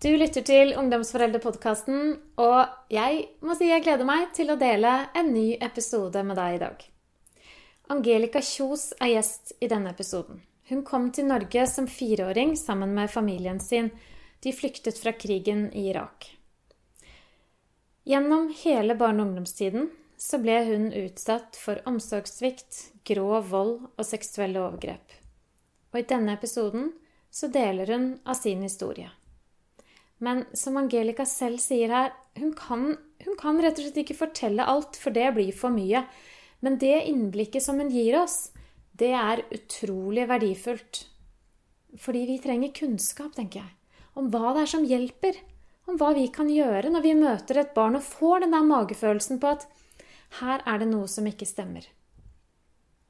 Du lytter til Ungdomsforeldrepodkasten, og jeg må si jeg gleder meg til å dele en ny episode med deg i dag. Angelica Kjos er gjest i denne episoden. Hun kom til Norge som fireåring sammen med familien sin. De flyktet fra krigen i Irak. Gjennom hele barne- og ungdomstiden så ble hun utsatt for omsorgssvikt, grov vold og seksuelle overgrep. Og i denne episoden så deler hun av sin historie. Men som Angelica selv sier her, hun kan, hun kan rett og slett ikke fortelle alt, for det blir for mye. Men det innblikket som hun gir oss, det er utrolig verdifullt. Fordi vi trenger kunnskap, tenker jeg, om hva det er som hjelper. Om hva vi kan gjøre når vi møter et barn og får den der magefølelsen på at her er det noe som ikke stemmer.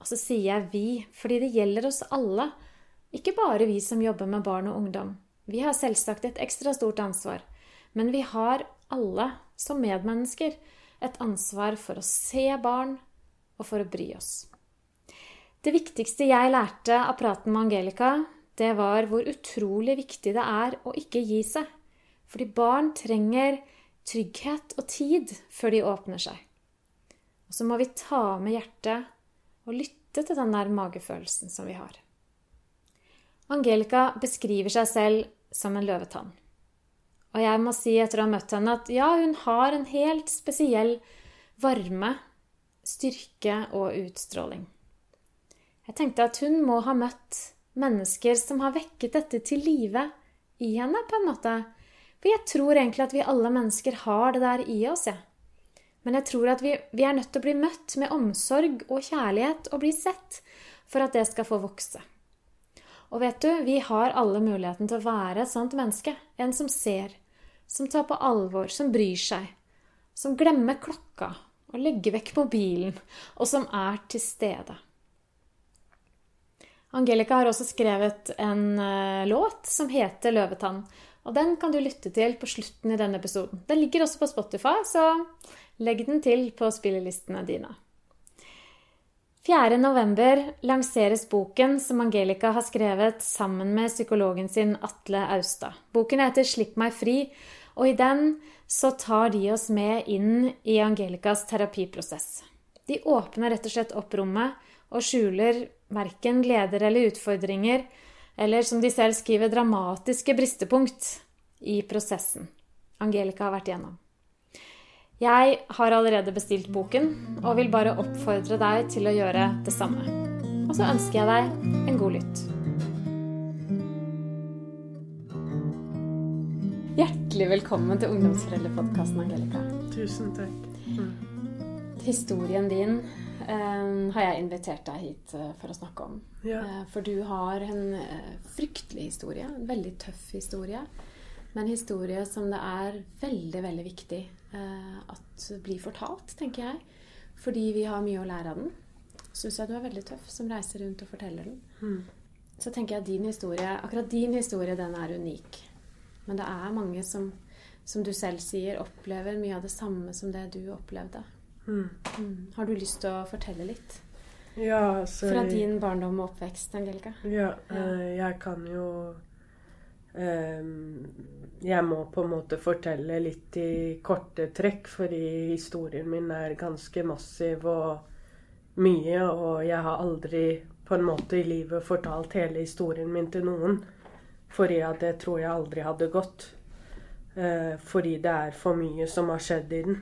Og så sier jeg vi, fordi det gjelder oss alle, ikke bare vi som jobber med barn og ungdom. Vi har selvsagt et ekstra stort ansvar, men vi har alle som medmennesker et ansvar for å se barn og for å bry oss. Det viktigste jeg lærte av praten med Angelica, det var hvor utrolig viktig det er å ikke gi seg. Fordi barn trenger trygghet og tid før de åpner seg. Og så må vi ta med hjertet og lytte til den der magefølelsen som vi har. Angelica beskriver seg selv som en løvetann. Og jeg må si etter å ha møtt henne at ja, hun har en helt spesiell varme, styrke og utstråling. Jeg tenkte at hun må ha møtt mennesker som har vekket dette til live i henne, på en måte. For jeg tror egentlig at vi alle mennesker har det der i oss, jeg. Ja. Men jeg tror at vi, vi er nødt til å bli møtt med omsorg og kjærlighet og bli sett for at det skal få vokse. Og vet du, vi har alle muligheten til å være et sånt menneske. En som ser, som tar på alvor, som bryr seg. Som glemmer klokka og legger vekk mobilen, og som er til stede. Angelica har også skrevet en uh, låt som heter 'Løvetann'. Og den kan du lytte til på slutten i denne episoden. Den ligger også på Spotify, så legg den til på spillelistene dine. 4.11. lanseres boken som Angelica har skrevet sammen med psykologen sin Atle Austad. Boken heter 'Slipp meg fri', og i den så tar de oss med inn i Angelicas terapiprosess. De åpner rett og slett opp rommet og skjuler verken gleder eller utfordringer, eller som de selv skriver, dramatiske bristepunkt i prosessen Angelica har vært igjennom. Jeg har allerede bestilt boken og vil bare oppfordre deg til å gjøre det samme. Og så ønsker jeg deg en god lytt. Hjertelig velkommen til Ungdomsforeldrepodkasten, Angelica. Tusen takk. Mm. Historien din eh, har jeg invitert deg hit uh, for å snakke om. Ja. Uh, for du har en uh, fryktelig historie. En veldig tøff historie. Men en historie som det er veldig, veldig viktig Eh, at blir fortalt, tenker jeg. Fordi vi har mye å lære av den. Syns jeg du er veldig tøff som reiser rundt og forteller den. Mm. Så tenker jeg at din historie, akkurat din historie, den er unik. Men det er mange som, som du selv sier, opplever mye av det samme som det du opplevde. Mm. Mm. Har du lyst til å fortelle litt? Ja, altså Fra din barndom og oppvekst, Angelica? Ja, ja. Uh, jeg kan jo jeg må på en måte fortelle litt i korte trekk, fordi historien min er ganske massiv og mye. Og jeg har aldri på en måte i livet fortalt hele historien min til noen. Fordi at det tror jeg aldri hadde gått. Eh, fordi det er for mye som har skjedd i den.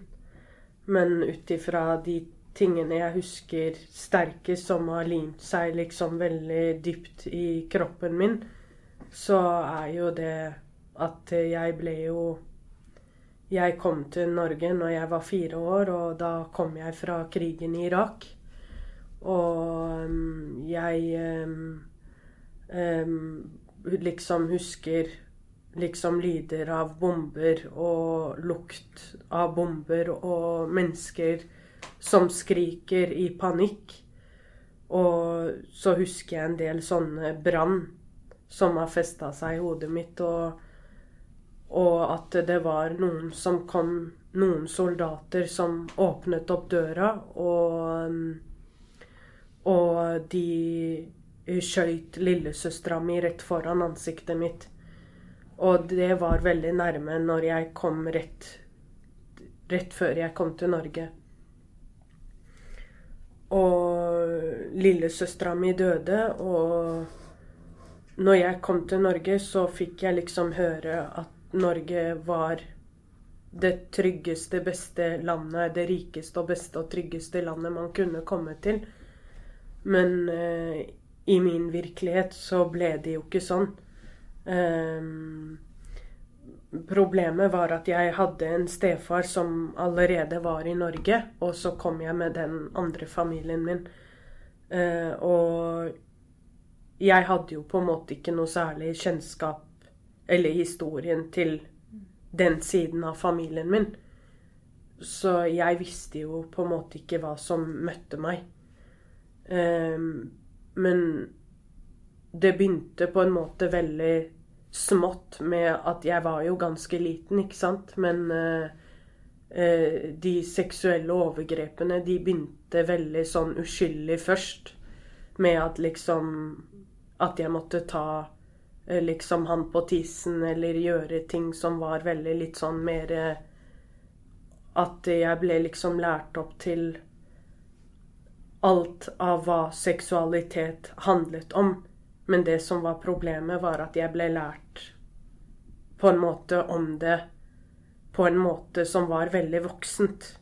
Men ut ifra de tingene jeg husker sterkest, som har limt seg liksom veldig dypt i kroppen min, så er jo det at jeg ble jo Jeg kom til Norge når jeg var fire år, og da kom jeg fra krigen i Irak. Og um, jeg um, um, liksom husker liksom lyder av bomber og lukt av bomber og mennesker som skriker i panikk. Og så husker jeg en del sånne brann som har festa seg i hodet mitt. Og, og, at det var noen som kom Noen soldater som åpnet opp døra, og, og de skjøt lillesøstera mi rett foran ansiktet mitt. Og det var veldig nærme når jeg kom rett, rett før jeg kom til Norge. Og lillesøstera mi døde, og når jeg kom til Norge, så fikk jeg liksom høre at Norge var det tryggeste, beste landet, det rikeste og beste og tryggeste landet man kunne komme til. Men eh, i min virkelighet så ble det jo ikke sånn. Um, problemet var at jeg hadde en stefar som allerede var i Norge, og så kom jeg med den andre familien min. Uh, og jeg hadde jo på en måte ikke noe særlig kjennskap eller historien til den siden av familien min. Så jeg visste jo på en måte ikke hva som møtte meg. Um, men det begynte på en måte veldig smått med at jeg var jo ganske liten, ikke sant. Men uh, uh, de seksuelle overgrepene, de begynte veldig sånn uskyldig først. Med at liksom At jeg måtte ta uh, liksom han på tissen eller gjøre ting som var veldig litt sånn mer At jeg ble liksom lært opp til alt av hva seksualitet handlet om. Men det som var problemet, var at jeg ble lært på en måte om det på en måte som var veldig voksent.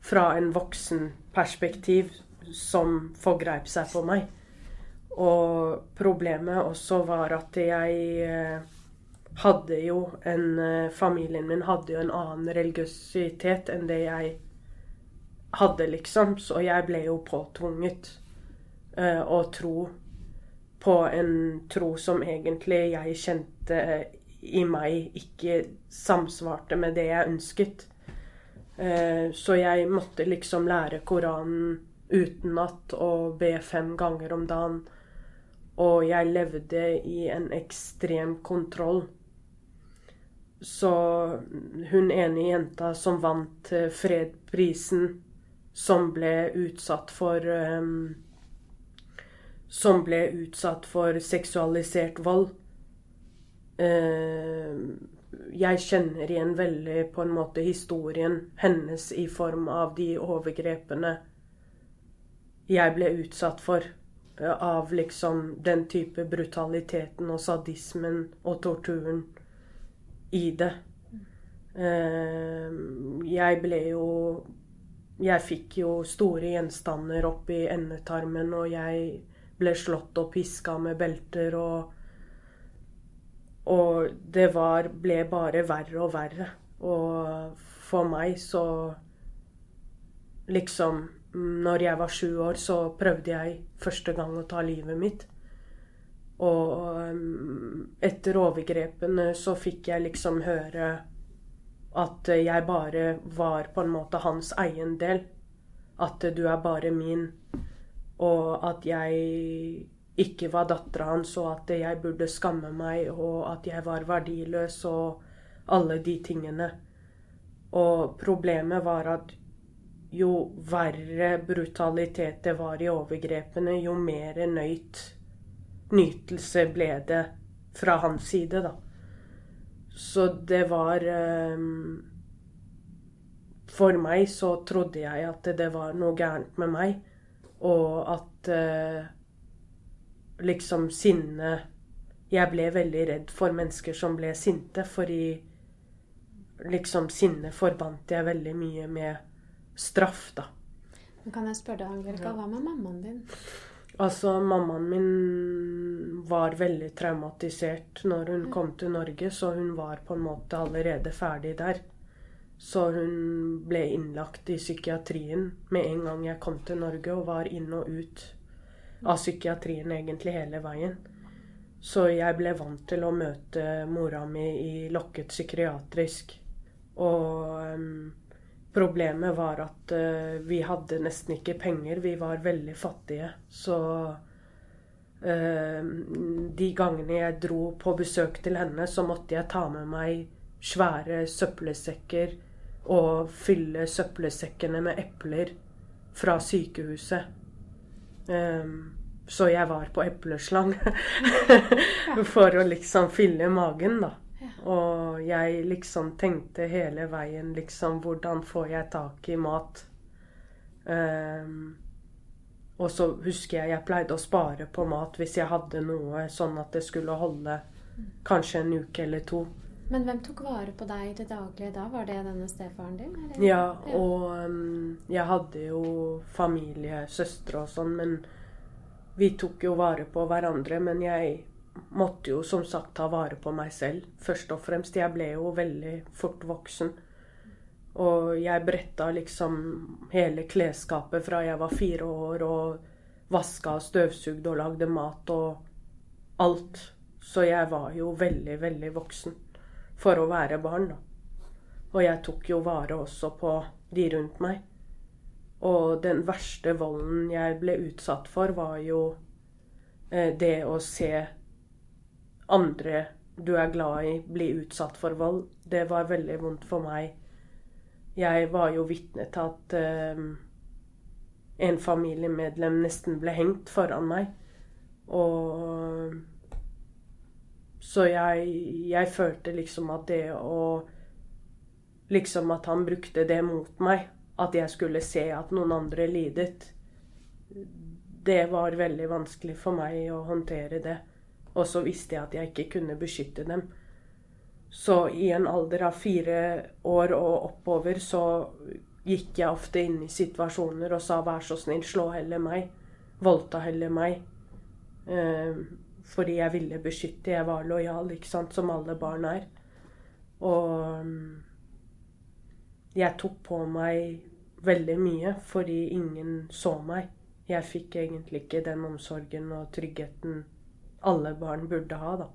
Fra en voksenperspektiv som forgreip seg på meg. Og problemet også var at jeg eh, hadde jo en eh, Familien min hadde jo en annen religiøsitet enn det jeg hadde, liksom. Så jeg ble jo påtvunget uh, å tro på en tro som egentlig jeg kjente i meg ikke samsvarte med det jeg ønsket. Så jeg måtte liksom lære Koranen utenat og be fem ganger om dagen. Og jeg levde i en ekstrem kontroll. Så hun ene jenta som vant fredprisen som ble utsatt for um, Som ble utsatt for seksualisert vold. Uh, jeg kjenner igjen veldig på en måte historien hennes i form av de overgrepene jeg ble utsatt for. Av liksom den type brutaliteten og sadismen og torturen i det. Uh, jeg ble jo jeg fikk jo store gjenstander opp i endetarmen, og jeg ble slått og piska med belter og Og det var ble bare verre og verre. Og for meg så Liksom Når jeg var sju år, så prøvde jeg første gang å ta livet mitt. Og um, etter overgrepene så fikk jeg liksom høre at jeg bare var på en måte hans eiendel. At du er bare min. Og at jeg ikke var dattera hans, og at jeg burde skamme meg, og at jeg var verdiløs, og alle de tingene. Og problemet var at jo verre brutalitet det var i overgrepene, jo mer nøyt nytelse ble det fra hans side, da. Så det var um, For meg så trodde jeg at det var noe gærent med meg, og at uh, liksom sinne Jeg ble veldig redd for mennesker som ble sinte, fordi liksom sinne forbandt jeg veldig mye med straff, da. Kan jeg spørre deg, Angelica, hva med mammaen din? Altså, mammaen min var veldig traumatisert når hun kom til Norge, så hun var på en måte allerede ferdig der. Så hun ble innlagt i psykiatrien med en gang jeg kom til Norge, og var inn og ut av psykiatrien egentlig hele veien. Så jeg ble vant til å møte mora mi i lokket psykiatrisk. Og um, Problemet var at uh, vi hadde nesten ikke penger. Vi var veldig fattige. Så uh, de gangene jeg dro på besøk til henne, så måtte jeg ta med meg svære søppelsekker og fylle søppelsekkene med epler fra sykehuset. Um, så jeg var på epleslang for å liksom fylle magen, da. Og jeg liksom tenkte hele veien liksom Hvordan får jeg tak i mat? Um, og så husker jeg jeg pleide å spare på mat hvis jeg hadde noe sånn at det skulle holde kanskje en uke eller to. Men hvem tok vare på deg i det daglige da? Var det denne stefaren din? Eller? Ja, og um, jeg hadde jo familie, søstre og sånn, men vi tok jo vare på hverandre. Men jeg måtte jo som sagt ta vare på meg selv, først og fremst. Jeg ble jo veldig fort voksen. Og jeg bretta liksom hele klesskapet fra jeg var fire år, og vaska, støvsugde og lagde mat og alt. Så jeg var jo veldig, veldig voksen for å være barn, da. Og jeg tok jo vare også på de rundt meg. Og den verste volden jeg ble utsatt for, var jo eh, det å se andre du er glad i, blir utsatt for vold. Det var veldig vondt for meg. Jeg var jo vitne til at eh, en familiemedlem nesten ble hengt foran meg. Og så jeg, jeg følte liksom at det å Liksom at han brukte det mot meg. At jeg skulle se at noen andre lidet. Det var veldig vanskelig for meg å håndtere det. Og så visste jeg at jeg ikke kunne beskytte dem. Så i en alder av fire år og oppover så gikk jeg ofte inn i situasjoner og sa 'vær så snill, slå heller meg'. Voldta heller meg. Eh, fordi jeg ville beskytte. Jeg var lojal, ikke sant, som alle barn er. Og mm, jeg tok på meg veldig mye fordi ingen så meg. Jeg fikk egentlig ikke den omsorgen og tryggheten alle barn burde ha, da.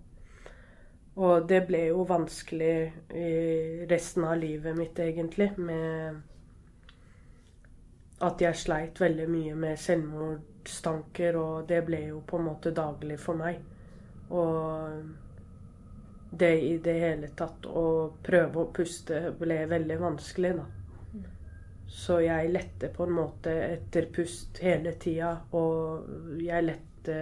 Og det ble jo vanskelig i resten av livet mitt, egentlig, med at jeg sleit veldig mye med selvmordstanker, og det ble jo på en måte daglig for meg. Og det i det hele tatt å prøve å puste ble veldig vanskelig, da. Så jeg lette på en måte etter pust hele tida, og jeg lette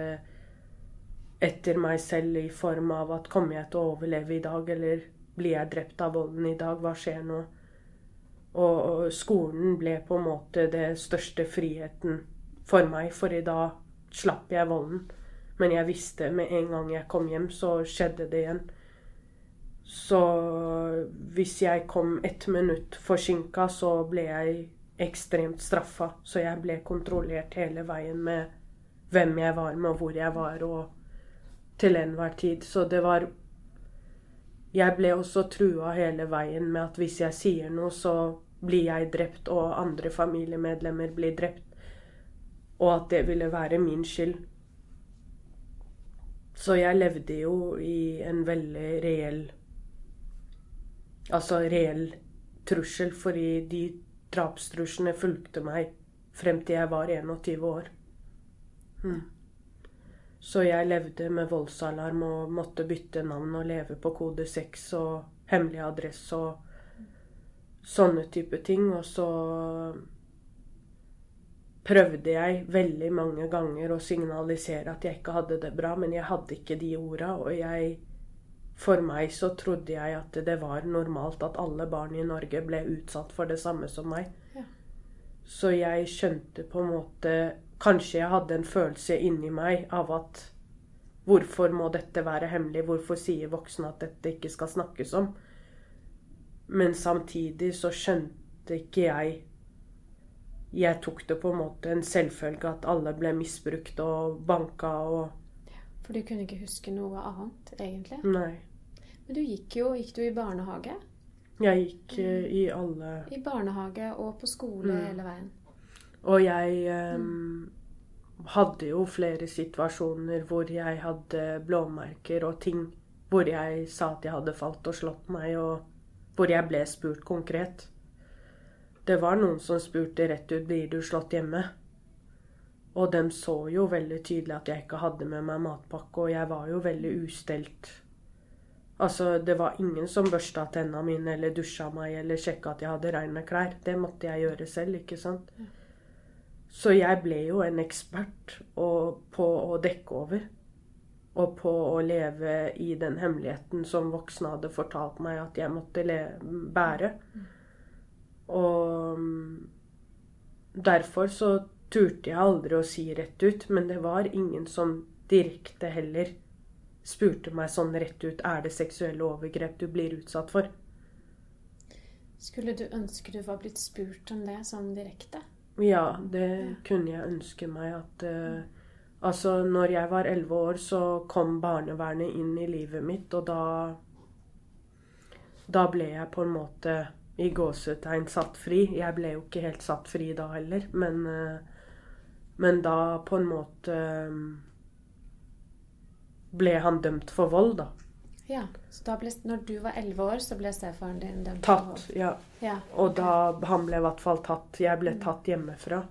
etter meg selv i form av at kommer jeg til å overleve i dag, eller blir jeg drept av volden i dag? Hva skjer nå? Og skolen ble på en måte det største friheten for meg, for i dag slapp jeg volden. Men jeg visste med en gang jeg kom hjem, så skjedde det igjen. Så hvis jeg kom ett minutt forsinka, så ble jeg ekstremt straffa. Så jeg ble kontrollert hele veien med hvem jeg var med, og hvor jeg var, og til enhver tid. Så det var jeg ble også trua hele veien med at hvis jeg sier noe, så blir jeg drept, og andre familiemedlemmer blir drept. Og at det ville være min skyld. Så jeg levde jo i en veldig reell Altså reell trussel, fordi de drapstruslene fulgte meg frem til jeg var 21 år. Hmm. Så jeg levde med voldsalarm og måtte bytte navn og leve på kode 6 og hemmelig adresse og sånne type ting. Og så prøvde jeg veldig mange ganger å signalisere at jeg ikke hadde det bra, men jeg hadde ikke de orda, og jeg For meg så trodde jeg at det var normalt at alle barn i Norge ble utsatt for det samme som meg. Ja. Så jeg skjønte på en måte Kanskje jeg hadde en følelse inni meg av at Hvorfor må dette være hemmelig? Hvorfor sier voksne at dette ikke skal snakkes om? Men samtidig så skjønte ikke jeg Jeg tok det på en måte en selvfølge at alle ble misbrukt og banka og For du kunne ikke huske noe annet, egentlig? Nei. Men du gikk jo Gikk du i barnehage? Jeg gikk uh, i alle I barnehage og på skole mm. hele veien? Og jeg um, hadde jo flere situasjoner hvor jeg hadde blåmerker og ting hvor jeg sa at jeg hadde falt og slått meg, og hvor jeg ble spurt konkret. Det var noen som spurte rett ut 'Blir du slått hjemme?' Og de så jo veldig tydelig at jeg ikke hadde med meg matpakke, og jeg var jo veldig ustelt. Altså, det var ingen som børsta tennene mine eller dusja meg eller sjekka at jeg hadde reine klær. Det måtte jeg gjøre selv, ikke sant? Så jeg ble jo en ekspert på å dekke over. Og på å leve i den hemmeligheten som voksne hadde fortalt meg at jeg måtte bære. Og mm, derfor så turte jeg aldri å si rett ut. Men det var ingen som direkte heller spurte meg sånn rett ut Er det seksuelle overgrep du blir utsatt for? Skulle du ønske du var blitt spurt om det sånn direkte? Ja, det kunne jeg ønske meg at uh, Altså, når jeg var elleve år, så kom barnevernet inn i livet mitt, og da Da ble jeg på en måte i gåsetegn satt fri. Jeg ble jo ikke helt satt fri da heller, men uh, Men da på en måte um, ble han dømt for vold, da. Ja, så da ble, når du var elleve år, så ble stefaren din dømt tatt. Ja. ja. Og da Han ble i hvert fall tatt. Jeg ble mm. tatt hjemmefra.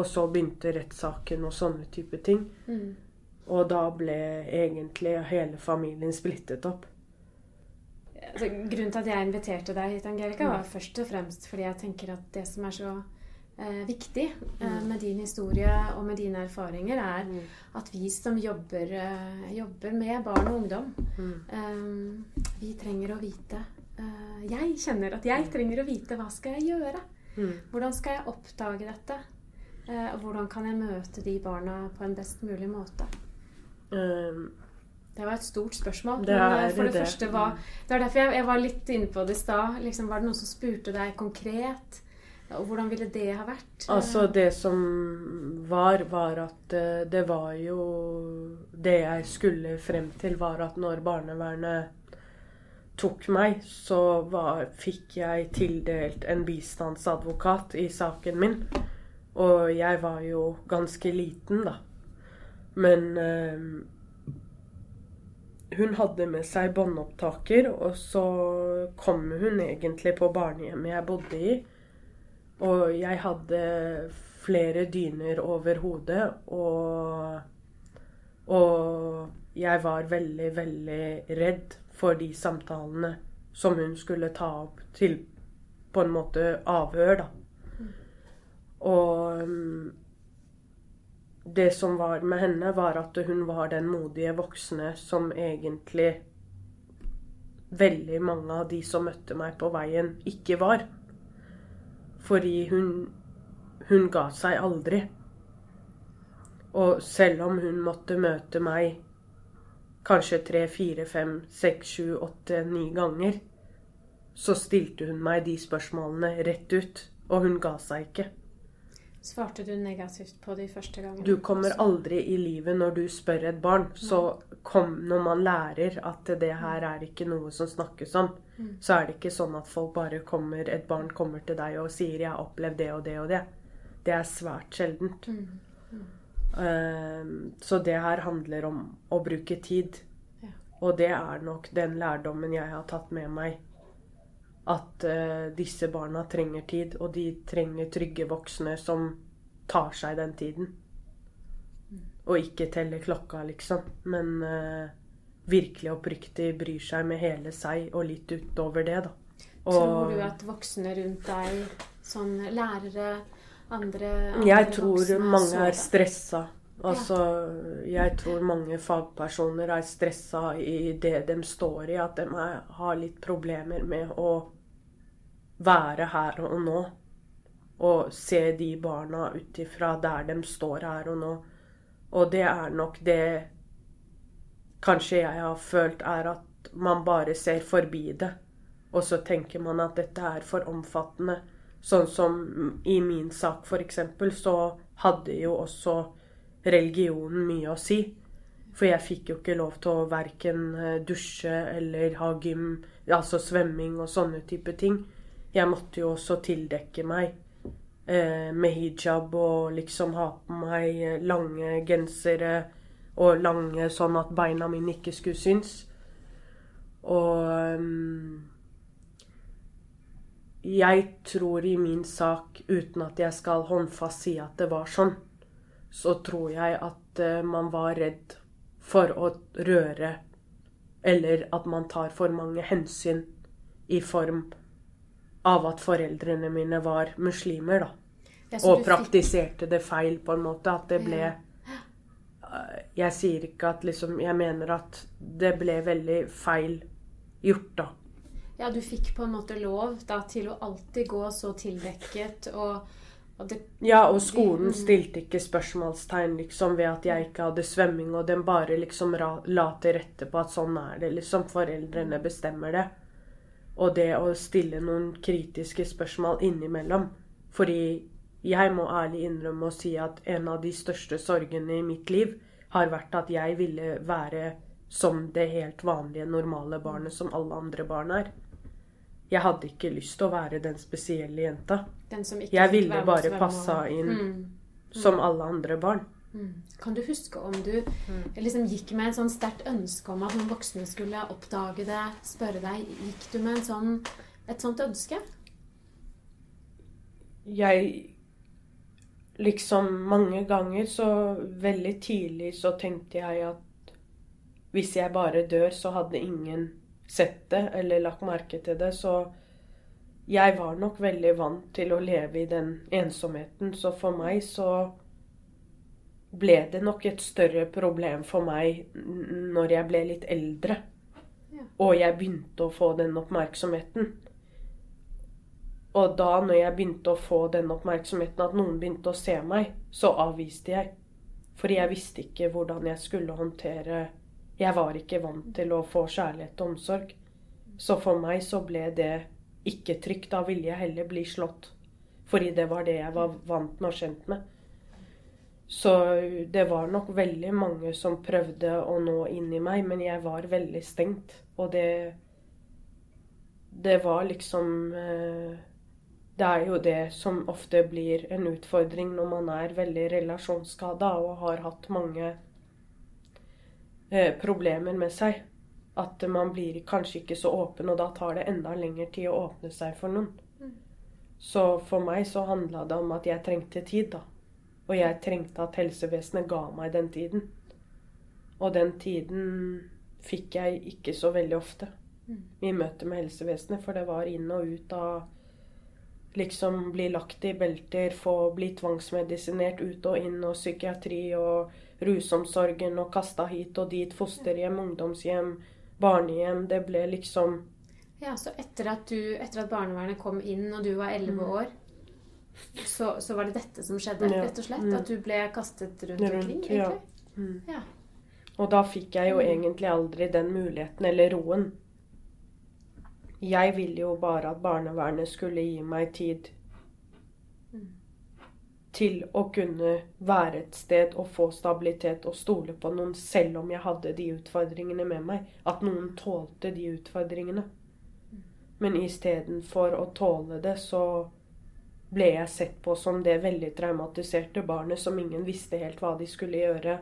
Og så begynte rettssaken og sånne type ting. Mm. Og da ble egentlig hele familien splittet opp. Altså, grunnen til at jeg inviterte deg hit, Angelica, var mm. først og fremst fordi jeg tenker at det som er så eh, viktig eh, mm. med din historie og med dine erfaringer, er mm. at vi som jobber, eh, jobber, med barn og ungdom, mm. eh, vi trenger å vite eh, Jeg kjenner at jeg trenger å vite hva skal jeg gjøre. Hvordan skal jeg oppdage dette? Eh, og hvordan kan jeg møte de barna på en best mulig måte? Um, det var et stort spørsmål. Det er, for det, det. første var, det var derfor jeg, jeg, var litt inne på det i stad. Liksom, var det noen som spurte deg konkret? Og hvordan ville det ha vært? Altså, det som var, var at eh, det var jo Det jeg skulle frem til, var at når barnevernet tok meg, så var, fikk jeg tildelt en bistandsadvokat i saken min. Og jeg var jo ganske liten, da. Men øh, hun hadde med seg båndopptaker, og så kom hun egentlig på barnehjemmet jeg bodde i. Og jeg hadde flere dyner over hodet, og, og jeg var veldig, veldig redd for de samtalene som hun skulle ta opp til på en måte avhør, da. Og det som var med henne, var at hun var den modige voksne som egentlig veldig mange av de som møtte meg på veien, ikke var. Fordi hun, hun ga seg aldri. Og selv om hun måtte møte meg kanskje tre, fire, fem, seks, sju, åtte, ni ganger, så stilte hun meg de spørsmålene rett ut. Og hun ga seg ikke. Svarte du negativt på de første gangene? Du kommer aldri i livet når du spør et barn. Så kom når man lærer at det her er ikke noe som snakkes om, mm. så er det ikke sånn at folk bare kommer Et barn kommer til deg og sier 'jeg har opplevd det og det og det'. Det er svært sjeldent. Mm. Mm. Uh, så det her handler om å bruke tid. Ja. Og det er nok den lærdommen jeg har tatt med meg at uh, disse barna trenger tid, og de trenger trygge voksne som tar seg den tiden. Og ikke teller klokka, liksom. Men uh, virkelig oppriktig bryr seg med hele seg og litt utover det, da. Og, tror du at voksne rundt deg, sånn lærere, andre, andre Jeg tror mange er stressa. Altså, jeg tror mange fagpersoner er stressa i det de står i. At de har litt problemer med å være her og nå. Og se de barna ut ifra der de står her og nå. Og det er nok det kanskje jeg har følt, er at man bare ser forbi det. Og så tenker man at dette er for omfattende. Sånn som i min sak, f.eks., så hadde jo også religionen mye å si. For jeg fikk jo ikke lov til å verken eh, dusje eller ha gym, altså svømming og sånne type ting jeg måtte jo også tildekke meg eh, med hijab og liksom ha på meg lange gensere og lange sånn at beina mine ikke skulle synes. Og um, jeg tror i min sak, uten at jeg skal håndfast si at det var sånn, så tror jeg at uh, man var redd for å røre Eller at man tar for mange hensyn i form av at foreldrene mine var muslimer, da. Og praktiserte det feil, på en måte. At det ble Eh, Jeg sier ikke at liksom Jeg mener at det ble veldig feil gjort, da. Ja, du fikk på en måte lov da til å alltid gå så tildekket og, og det Ja, og skolen Mm. stilte ikke spørsmålstegn liksom ved at jeg ikke hadde svømming, og den bare liksom la til rette på at sånn er det. Liksom foreldrene bestemmer det. Og det å stille noen kritiske spørsmål innimellom. Fordi jeg må ærlig innrømme å si at en av de største sorgene i mitt liv har vært at jeg ville være som det helt vanlige, normale barnet som alle andre barn er. Jeg hadde ikke lyst til å være den spesielle jenta. Den Jeg ville bare passa inn Mm. som alle andre barn. Mm. Kan du huske om du liksom gikk med en sånn sterkt ønske om at noen voksne skulle oppdage det, spørre deg Gikk du med en sånn, et sånt ønske? Jeg Liksom mange ganger så Veldig tidlig så tenkte jeg at hvis jeg bare dør, så hadde ingen sett det eller lagt merke til det. Så jeg var nok veldig vant til å leve i den ensomheten. Så for meg så ble det nok et større problem for meg når jeg ble litt eldre. Ja. Og jeg begynte å få den oppmerksomheten. Og da når jeg begynte å få den oppmerksomheten, at noen begynte å se meg, så avviste jeg. Fordi jeg visste ikke hvordan jeg skulle håndtere Jeg var ikke vant til å få kjærlighet og omsorg. Så for meg så ble det ikke trygt. Da ville jeg heller bli slått. Fordi det var det jeg var vant med og kjent med. Så det var nok veldig mange som prøvde å nå inn i meg, men jeg var veldig stengt. Og det Det var liksom eh, Det er jo det som ofte blir en utfordring når man er veldig relasjonsskada og har hatt mange eh, problemer med seg. At man blir kanskje ikke så åpen, og da tar det enda lengre tid å åpne seg for noen. Mm. Så for meg så handla det om at jeg trengte tid, da. Og jeg trengte at helsevesenet ga meg den tiden. Og den tiden fikk jeg ikke så veldig ofte Mm. i møte med helsevesenet, for det var inn og ut av Liksom bli lagt i belter, få bli tvangsmedisinert ut og inn, og psykiatri og rusomsorgen og kasta hit og dit, fosterhjem, ungdomshjem, barnehjem. Det ble liksom Ja, så etter at, du, etter at barnevernet kom inn og du var elleve år, så, så var det dette som skjedde, Mm. Ja. rett og slett? Mm. At du ble kastet rundt, Rundt, omkring? ja. egentlig? mm. Ja. Og da fikk jeg jo Mm. egentlig aldri den muligheten eller roen. Jeg ville jo bare at barnevernet skulle gi meg tid Mm. til å kunne være et sted og få stabilitet og stole på noen selv om jeg hadde de utfordringene med meg. At noen tålte de utfordringene. Men istedenfor å tåle det, så ble jeg sett på som det veldig traumatiserte barnet som ingen visste helt hva de skulle gjøre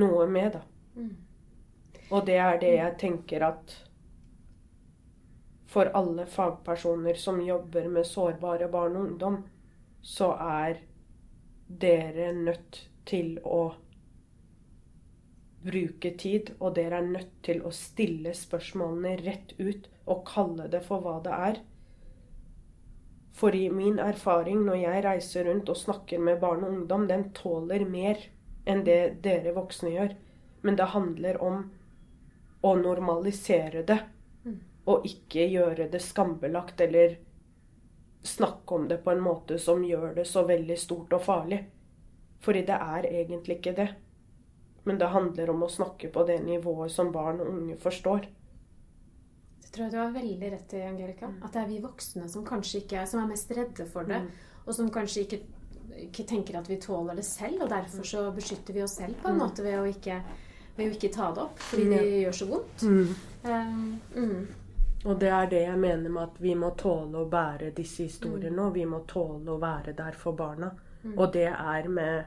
noe med, da. Mm. Og det er det jeg tenker at for alle fagpersoner som jobber med sårbare barn og ungdom, så er dere nødt til å bruke tid, og dere er nødt til å stille spørsmålene rett ut og kalle det for hva det er. For i min erfaring når jeg reiser rundt og snakker med barn og ungdom, den tåler mer enn det dere voksne gjør. Men det handler om å normalisere det, Mm. og ikke gjøre det skambelagt eller snakke om det på en måte som gjør det så veldig stort og farlig. Fordi det er egentlig ikke det. Men det handler om å snakke på det nivået som barn og unge forstår. Det tror jeg du har veldig rett i, Angelica. At det er vi voksne som kanskje ikke er, som er mest redde for det. Mm. Og som kanskje ikke, ikke tenker at vi tåler det selv. Og derfor så beskytter vi oss selv på en Mm. måte ved å ikke, ved å ikke ta det opp. Fordi det gjør så vondt. Um, mm. Og det er det jeg mener med at vi må tåle å bære disse historiene. Og vi må tåle å være der for barna. Mm. Og det er med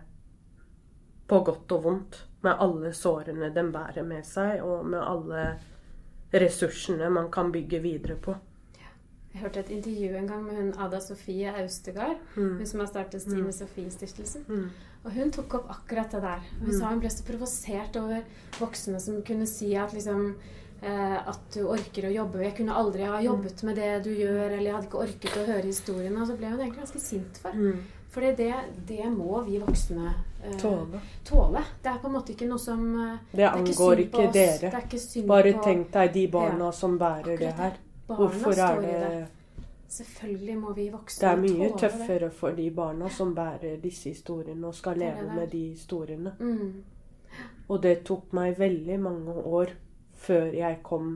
på godt og vondt. Med alle sårene de bærer med seg, og med alle ressursene man kan bygge videre på. Jeg hørte et intervju en gang med hun Ada Sofie Austegard. Mm. Hun som har startet Stine Sofie-stiftelsen. Mm. Og hun tok opp akkurat det der. Hun Mm. sa hun ble så provosert over voksne som kunne si at liksom eh, at du orker å jobbe. Jeg kunne aldri ha jobbet med det du gjør, eller jeg hadde ikke orket å høre historiene. Og så ble hun egentlig ganske sint for. For det, det må vi voksne eh, Tåle. tåle. Det er på en måte ikke noe som eh, Det ikke angår ikke. Det dere. er ikke Bare på tenk deg de barna som bærer det her. Hvorfor er det det. Selvfølgelig må vi voksne tåle Det er mye tøffere for de barna som bærer disse historiene og skal leve med de historiene. Mm. Og det tok meg veldig mange år før jeg kom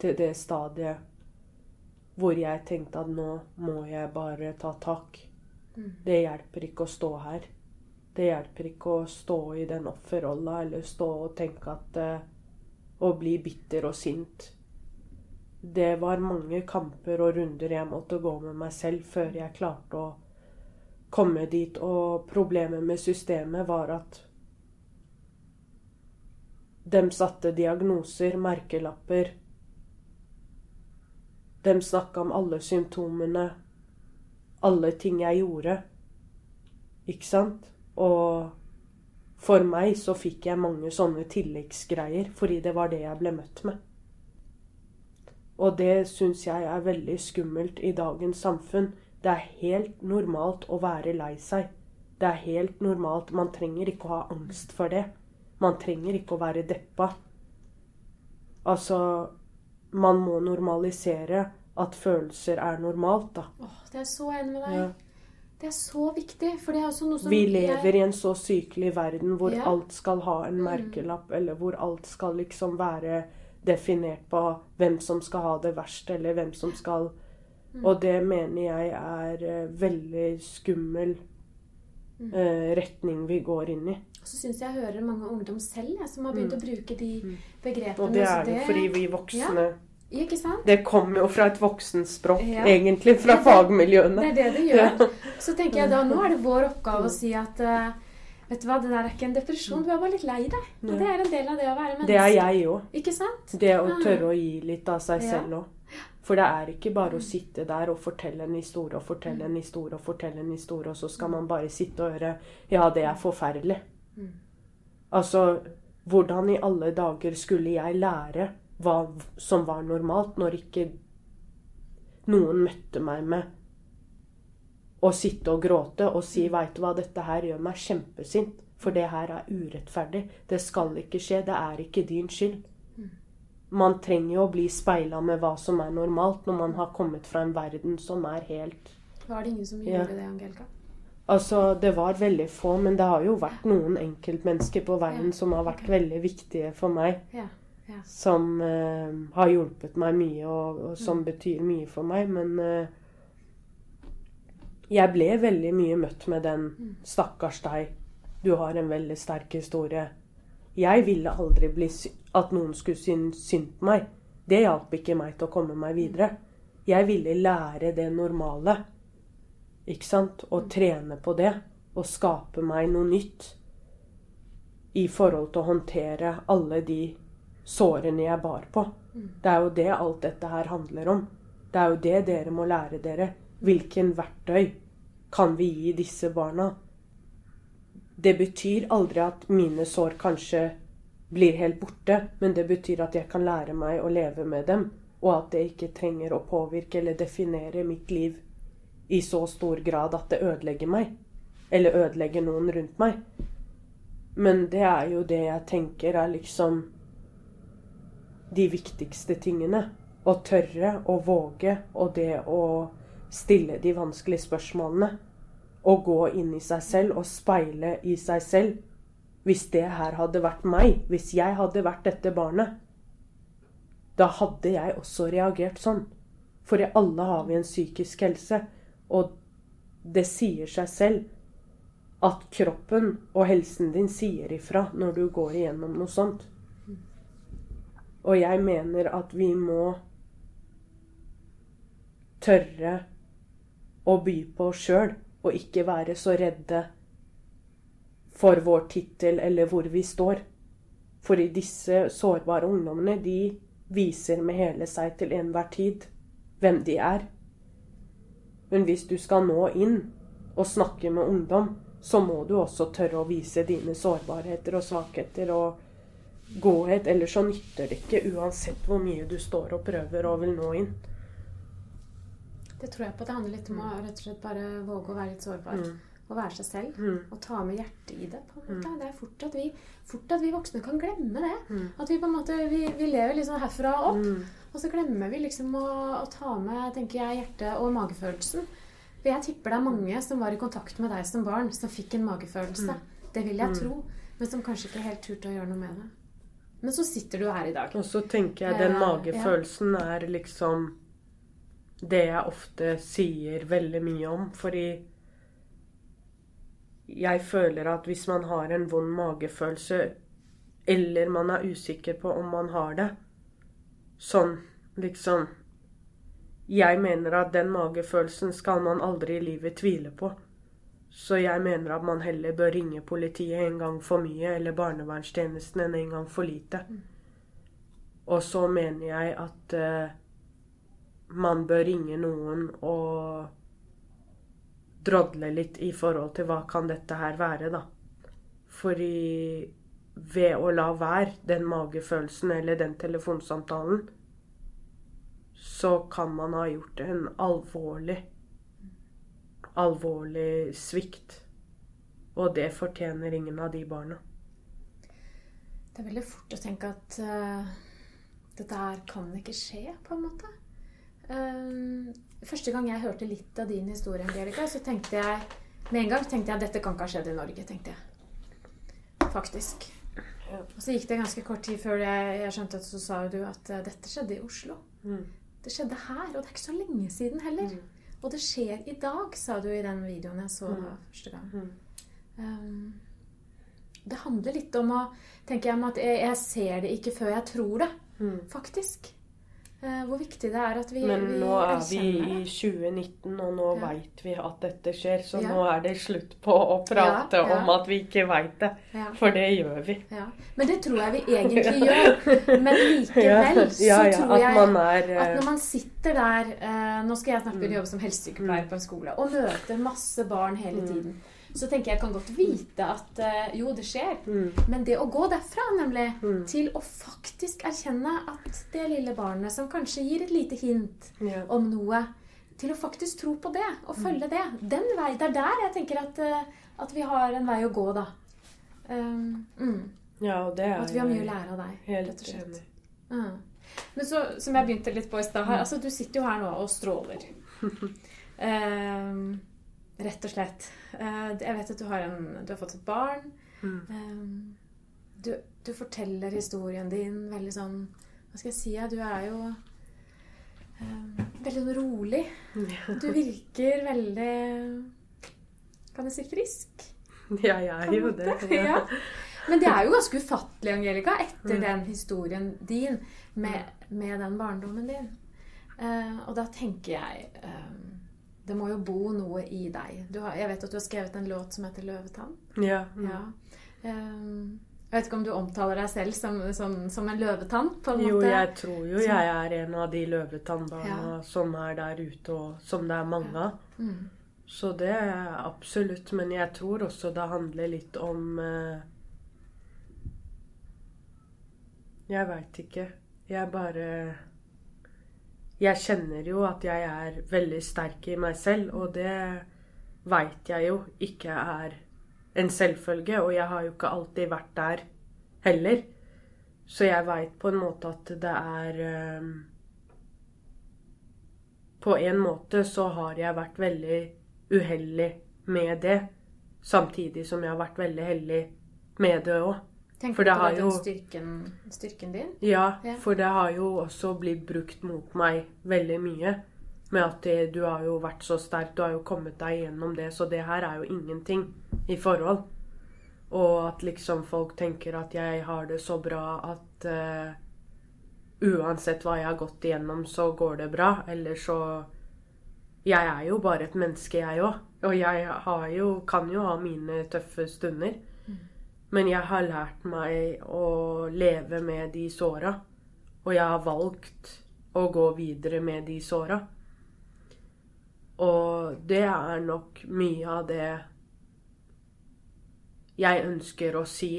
til det stadiet hvor jeg tenkte at nå må jeg bare ta tak. Mm. Det hjelper ikke å stå her. Det hjelper ikke å stå i den offerrolla eller stå og tenke at eh, Å bli bitter og sint. Det var mange kamper og runder jeg måtte gå med meg selv før jeg klarte å komme dit. Og problemet med systemet var at de satte diagnoser, merkelapper. De snakka om alle symptomene, alle ting jeg gjorde. Ikke sant? Og for meg så fikk jeg mange sånne tilleggsgreier, fordi det var det jeg ble møtt med. Og det syns jeg er veldig skummelt i dagens samfunn. Det er helt normalt å være lei seg. Det er helt normalt. Man trenger ikke å ha angst for det. Man trenger ikke å være deppa. Altså Man må normalisere at følelser er normalt, da. Åh, det er så enig med deg. Ja. Det er så viktig, for det er også noe som Vi lever i en så sykelig verden hvor Ja. alt skal ha en Mm. merkelapp, eller hvor alt skal liksom være definert på hvem som skal ha det verst, eller hvem som skal Mm. Og det mener jeg er eh, veldig skummel Mm. eh, retning vi går inn i. Og Så syns jeg jeg hører mange ungdom selv jeg, som har begynt Mm. å bruke de Mm. begrepene. Og det er jo fordi vi voksne Ikke sant? Det kommer jo fra et voksenspråk, Ja. egentlig, fra Det- fagmiljøene. Det er det det gjør. Så tenker jeg da, nå er det vår oppgave å si at uh, Vet du hva, det der er ikke en depresjon, du er bare litt lei deg. Og det er en del av det å være menneske. Det er jeg òg. Det å tørre å gi litt av seg Ja. selv òg. For det er ikke bare å sitte der og fortelle en historie og fortelle en historie og fortelle en historie, og så skal man bare sitte og høre Ja, det er forferdelig. Mm. Altså, hvordan i alle dager skulle jeg lære hva som var normalt, når ikke noen møtte meg med å sitte og gråte og si 'Veit du hva, dette her gjør meg kjempesint', for det her er urettferdig. Det skal ikke skje. Det er ikke din skyld. Man trenger jo å bli speila med hva som er normalt, når man har kommet fra en verden som er helt Var det ingen som Ja. det, Angelica? Altså, det var veldig få, men det har jo vært noen enkeltmennesker på veien Ja, som har vært okay. veldig viktige for meg. Ja. Ja. Som eh, har hjulpet meg mye, og, og som Mm. betyr mye for meg. Men eh, jeg ble veldig mye møtt med den Mm. 'stakkars deg, du har en veldig sterk historie'. Jeg ville aldri bli at noen skulle synes synd på meg. Det hjalp ikke meg til å komme meg videre. Jeg ville lære det normale. Ikke sant? Og trene på det. Og skape meg noe nytt. I forhold til å håndtere alle de sårene jeg bar på. Det er jo det alt dette her handler om. Det er jo det dere må lære dere. Hvilken verktøy kan vi gi disse barna? Det betyr aldri at mine sår kanskje blir helt borte, men det betyr at jeg kan lære meg å leve med dem, og at det ikke trenger å påvirke eller definere mitt liv i så stor grad at det ødelegger meg. Eller ødelegger noen rundt meg. Men det er jo det jeg tenker er liksom de viktigste tingene. Å tørre å våge, og det å stille de vanskelige spørsmålene. Å gå inn i seg selv og speile i seg selv. Hvis det her hadde vært meg, hvis jeg hadde vært dette barnet, da hadde jeg også reagert sånn. For i alle har vi en psykisk helse, og det sier seg selv at kroppen og helsen din sier ifra når du går igjennom noe sånt. Og jeg mener at vi må tørre å by på oss sjøl, og ikke være så redde for vår tittel eller hvor vi står. For disse sårbare ungdommene, de viser med hele seg til enhver tid hvem de er. Men hvis du skal nå inn og snakke med ungdom, så må du også tørre å vise dine sårbarheter og svakheter og godhet. Eller så nytter det ikke, uansett hvor mye du står og prøver og vil nå inn. Det tror jeg på. Det handler litt om å rett og slett bare våge å være litt sårbar. Mm. Og være seg selv. Mm. Og ta med hjertet i det. på en måte. Det er fort at, vi, fort at vi voksne kan glemme det. Mm. At vi på en måte, vi, vi lever liksom herfra og opp. Mm. Og så glemmer vi liksom å, å ta med tenker jeg, hjertet og magefølelsen. For jeg tipper det er mange som var i kontakt med deg som barn, som fikk en magefølelse. Det vil jeg Mm. tro. Men som kanskje ikke helt turte å gjøre noe med det. Men så sitter du her i dag. Og så tenker jeg den Eh, magefølelsen er liksom det jeg ofte sier veldig mye om. Fordi jeg føler at hvis man har en vond magefølelse, eller man er usikker på om man har det Sånn liksom Jeg mener at den magefølelsen skal man aldri i livet tvile på. Så jeg mener at man heller bør ringe politiet en gang for mye, eller barnevernstjenesten enn en gang for lite. Og så mener jeg at uh, man bør ringe noen og drodle litt i forhold til hva kan dette her være, da. Fordi ved å la være den magefølelsen eller den telefonsamtalen, så kan man ha gjort en alvorlig, alvorlig svikt. Og det fortjener ingen av de barna. Det er veldig fort å tenke at uh, dette her kan ikke skje, på en måte. Eh, første gang jeg hørte litt av din historie, Angelica, så tenkte jeg med en gang tenkte jeg at dette kan ikke ha skjedd i Norge. tenkte jeg. Faktisk. Og så gikk det ganske kort tid før jeg, jeg skjønte at så sa du at eh, dette skjedde i Oslo. Mm. Det skjedde her, og det er ikke så lenge siden heller. Og det skjer i dag, sa du i den videoen jeg så da første gang. Mm. Um, det handler litt om å tenke jeg, om at jeg, jeg ser det ikke før jeg tror det, Mm. faktisk. Eh, hvor viktig det er at vi, Men vi nå er vi i 2019, og nå Ja. veit vi at dette skjer. Så Ja. nå er det slutt på å prate Ja, ja. om at vi ikke veit det. For det gjør vi. ja. Men det tror jeg vi egentlig gjør. Men likevel så tror jeg at, er at eh, når man sitter der eh, Nå skal jeg snart Mm. begynne å jobbe som helsesykepleier på en skole og møter masse barn hele Mm. tiden. Så tenker jeg jeg kan godt vite at uh, jo, det skjer. mm, Men det å gå derfra, nemlig, Mm. til å faktisk erkjenne at det lille barnet som kanskje gir et lite hint ja. om noe, til å faktisk tro på det og følge det. Den vei, Det er der jeg tenker at, uh, at vi har en vei å gå, da. Um, mm. ja, og det er Og at vi har mye å lære av deg. Helt enig. Mm. Men så, som jeg begynte litt på i stad her, Mm. altså du sitter jo her nå og stråler. um, rett og slett. Eh, jeg vet at du har, en, du har fått et barn. Mm. Um, du, du forteller historien din veldig sånn Hva skal jeg si? Du er jo um, veldig sånn rolig. Du virker veldig Kan jeg si frisk? Ja, jeg er jo det. Ja. Men det er jo ganske ufattelig, Angelica, etter Mm. den historien din med, med den barndommen din. Eh, og da tenker jeg eh, Det må jo bo noe i deg. Du har, jeg vet at du har skrevet en låt som heter 'Løvetann'. Ja. mm. Ja. Um, jeg vet ikke om du omtaler deg selv som, som, som en løvetann? på en Jo, måte? jeg tror jo jeg er en av de løvetannbarna Ja. som er der ute, og som det er mange av. Mm. Så det er absolutt. Men jeg tror også det handler litt om eh, Jeg veit ikke. Jeg bare Jeg kjenner jo at jeg er veldig sterk i meg selv, og det veit jeg jo ikke er en selvfølge. Og jeg har jo ikke alltid vært der heller. Så jeg veit på en måte at det er um, På en måte så har jeg vært veldig uheldig med det. Samtidig som jeg har vært veldig heldig med det òg. Tenker For du det på har den styrken, styrken din? Ja, Ja. for det har jo også blitt brukt mot meg veldig mye. Med at det, du har jo vært så sterk, du har jo kommet deg gjennom det, så det her er jo ingenting i forhold. Og at liksom folk tenker at jeg har det så bra at uh, uansett hva jeg har gått igjennom, så går det bra. Eller så Jeg er jo bare et menneske, jeg òg. Og jeg har jo, kan jo ha mine tøffe stunder. Men jeg har lært meg å leve med de såra. Og jeg har valgt å gå videre med de såra. Og det er nok mye av det jeg ønsker å si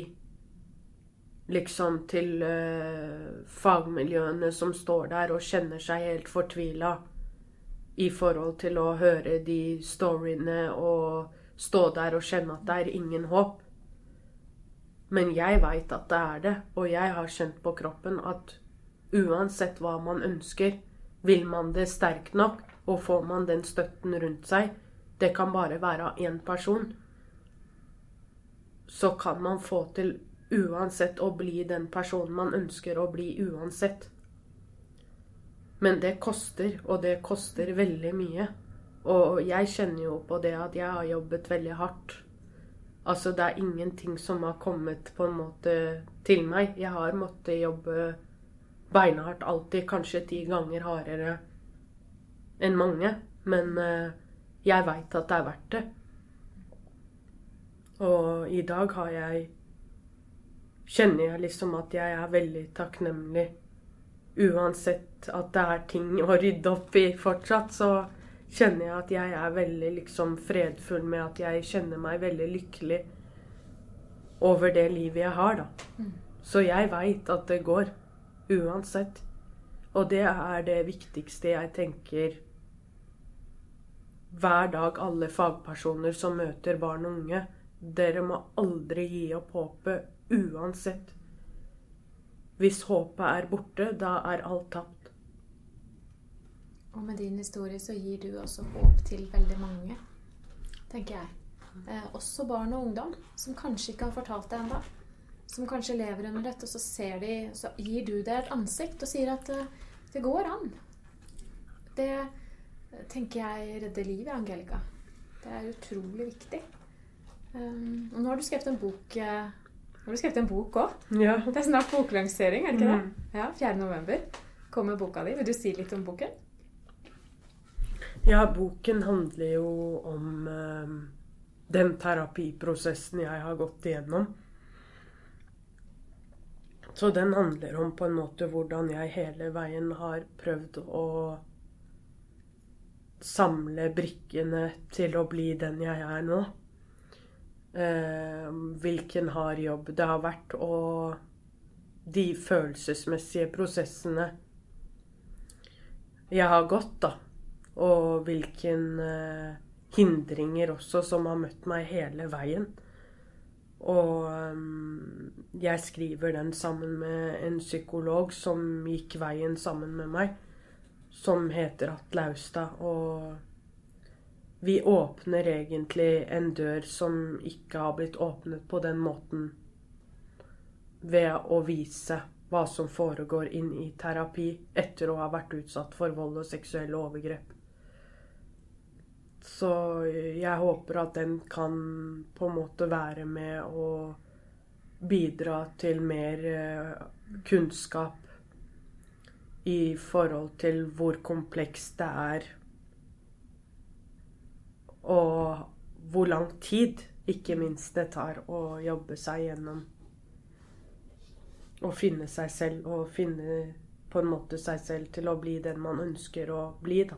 liksom til uh, fagmiljøene som står der og kjenner seg helt fortvila i forhold til å høre de storyene og stå der og kjenne at det er ingen håp. Men jeg veit at det er det, og jeg har kjent på kroppen at uansett hva man ønsker, vil man det sterkt nok, og får man den støtten rundt seg, det kan bare være én person, så kan man få til uansett å bli den personen man ønsker å bli uansett. Men det koster, og det koster veldig mye. Og jeg kjenner jo på det at jeg har jobbet veldig hardt. Altså, det er ingenting som har kommet på en måte til meg. Jeg har måttet jobbe beinhardt alltid, kanskje ti ganger hardere enn mange. Men uh, jeg veit at det er verdt det. Og i dag har jeg Kjenner jeg liksom at jeg er veldig takknemlig. Uansett at det er ting å rydde opp i fortsatt, så kjenner jeg at jeg er veldig liksom fredfull med at jeg kjenner meg veldig lykkelig over det livet jeg har, da. Mm. Så jeg veit at det går. Uansett. Og det er det viktigste jeg tenker hver dag alle fagpersoner som møter barn og unge. Dere må aldri gi opp håpet uansett. Hvis håpet er borte, da er alt tapt. Og med din historie så gir du også håp til veldig mange, tenker jeg. Eh, også barn og ungdom som kanskje ikke har fortalt det ennå. Som kanskje lever under dette, og så, ser de, så gir du det et ansikt og sier at eh, det går an. Det tenker jeg redder livet, Angelica. Det er utrolig viktig. Um, og nå har du skrevet en bok Nå har du skrevet en bok òg. Ja. Det er snart boklansering, er det ikke det? Mm. Ja, 4. november kommer boka di. Vil du si litt om boken? Ja, boken handler jo om eh, den terapiprosessen jeg har gått igjennom. Så den handler om på en måte hvordan jeg hele veien har prøvd å samle brikkene til å bli den jeg er nå. Eh, hvilken hard jobb det har vært, og de følelsesmessige prosessene jeg har gått, da. Og hvilken eh, hindringer også som har møtt meg hele veien. Og um, jeg skriver den sammen med en psykolog som gikk veien sammen med meg som heter Atle Austad. Og vi åpner egentlig en dør som ikke har blitt åpnet på den måten ved å vise hva som foregår inn i terapi etter å ha vært utsatt for vold og seksuelle overgrep. Så jeg håper at den kan på en måte være med å bidra til mer eh, kunnskap i forhold til hvor komplekst det er. Og hvor lang tid, ikke minst, det tar å jobbe seg gjennom. Å finne seg selv og finne på en måte seg selv til å bli den man ønsker å bli, da.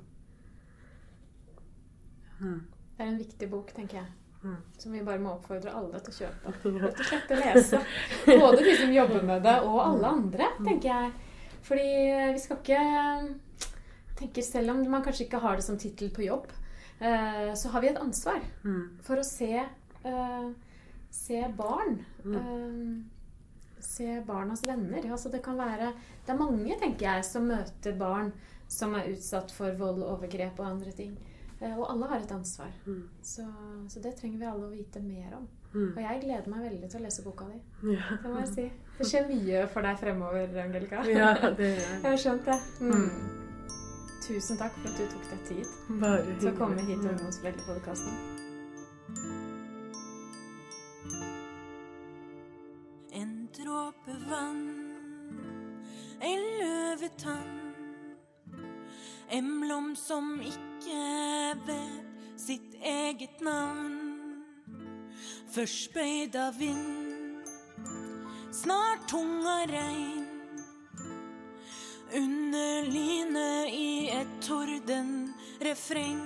Mm. Det er en viktig bok, tenker jeg. Mm. Som vi bare må oppfordre alle til å kjøpe. Rett og slett å lese. Både de som jobber med det, og alle andre, tenker jeg. Fordi vi skal ikke tenke Selv om man kanskje ikke har det som tittel på jobb, eh, så har vi et ansvar mm. for å se, eh, se barn. Mm. Eh, se barnas venner. Altså det kan være Det er mange, tenker jeg, som møter barn som er utsatt for vold, overgrep og andre ting. Og alle har et ansvar. Mm. Så, så, det trenger vi alle å vite mer om. Mm. Og jeg gleder meg veldig til å lese boka di. Ja. Det må jeg si. Det skjer mye for deg fremover, Angelica. Ja, det gjør jeg. har skjønt det. Mm. mm. Tusen takk for at du tok deg tid Bare til å komme hit til Ungdomsforeldrepodkasten. En dråpe vann, en løvetann. Emblom som ikke vet sitt eget navn. Først bøyd av vind, snart tunga regn. Under lynet i et tordenrefreng.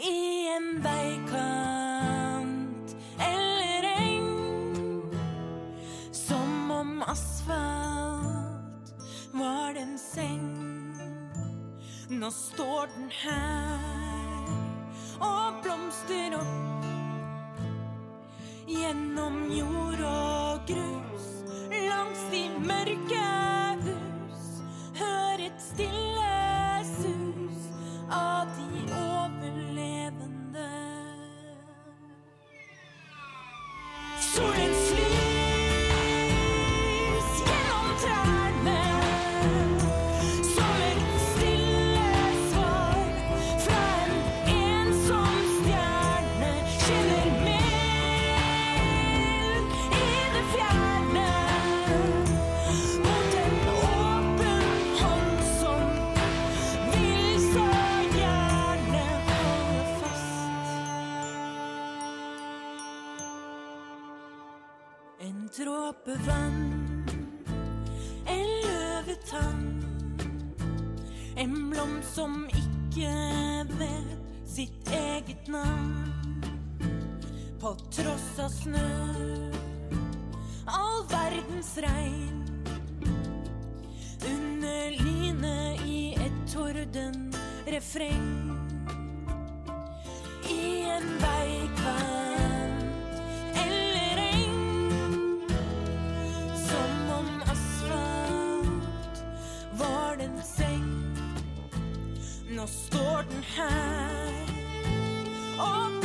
I en veikant eller eng. Som om asfalt var det en seng. Nå står den her og blomster opp gjennom jord og grus langs de mørke dråpevann. En løvetann. En blomst som ikke vet sitt eget navn. På tross av snø, all verdens regn. Under line i et tordenrefreng. I en veikant. no Thornton High. Oh,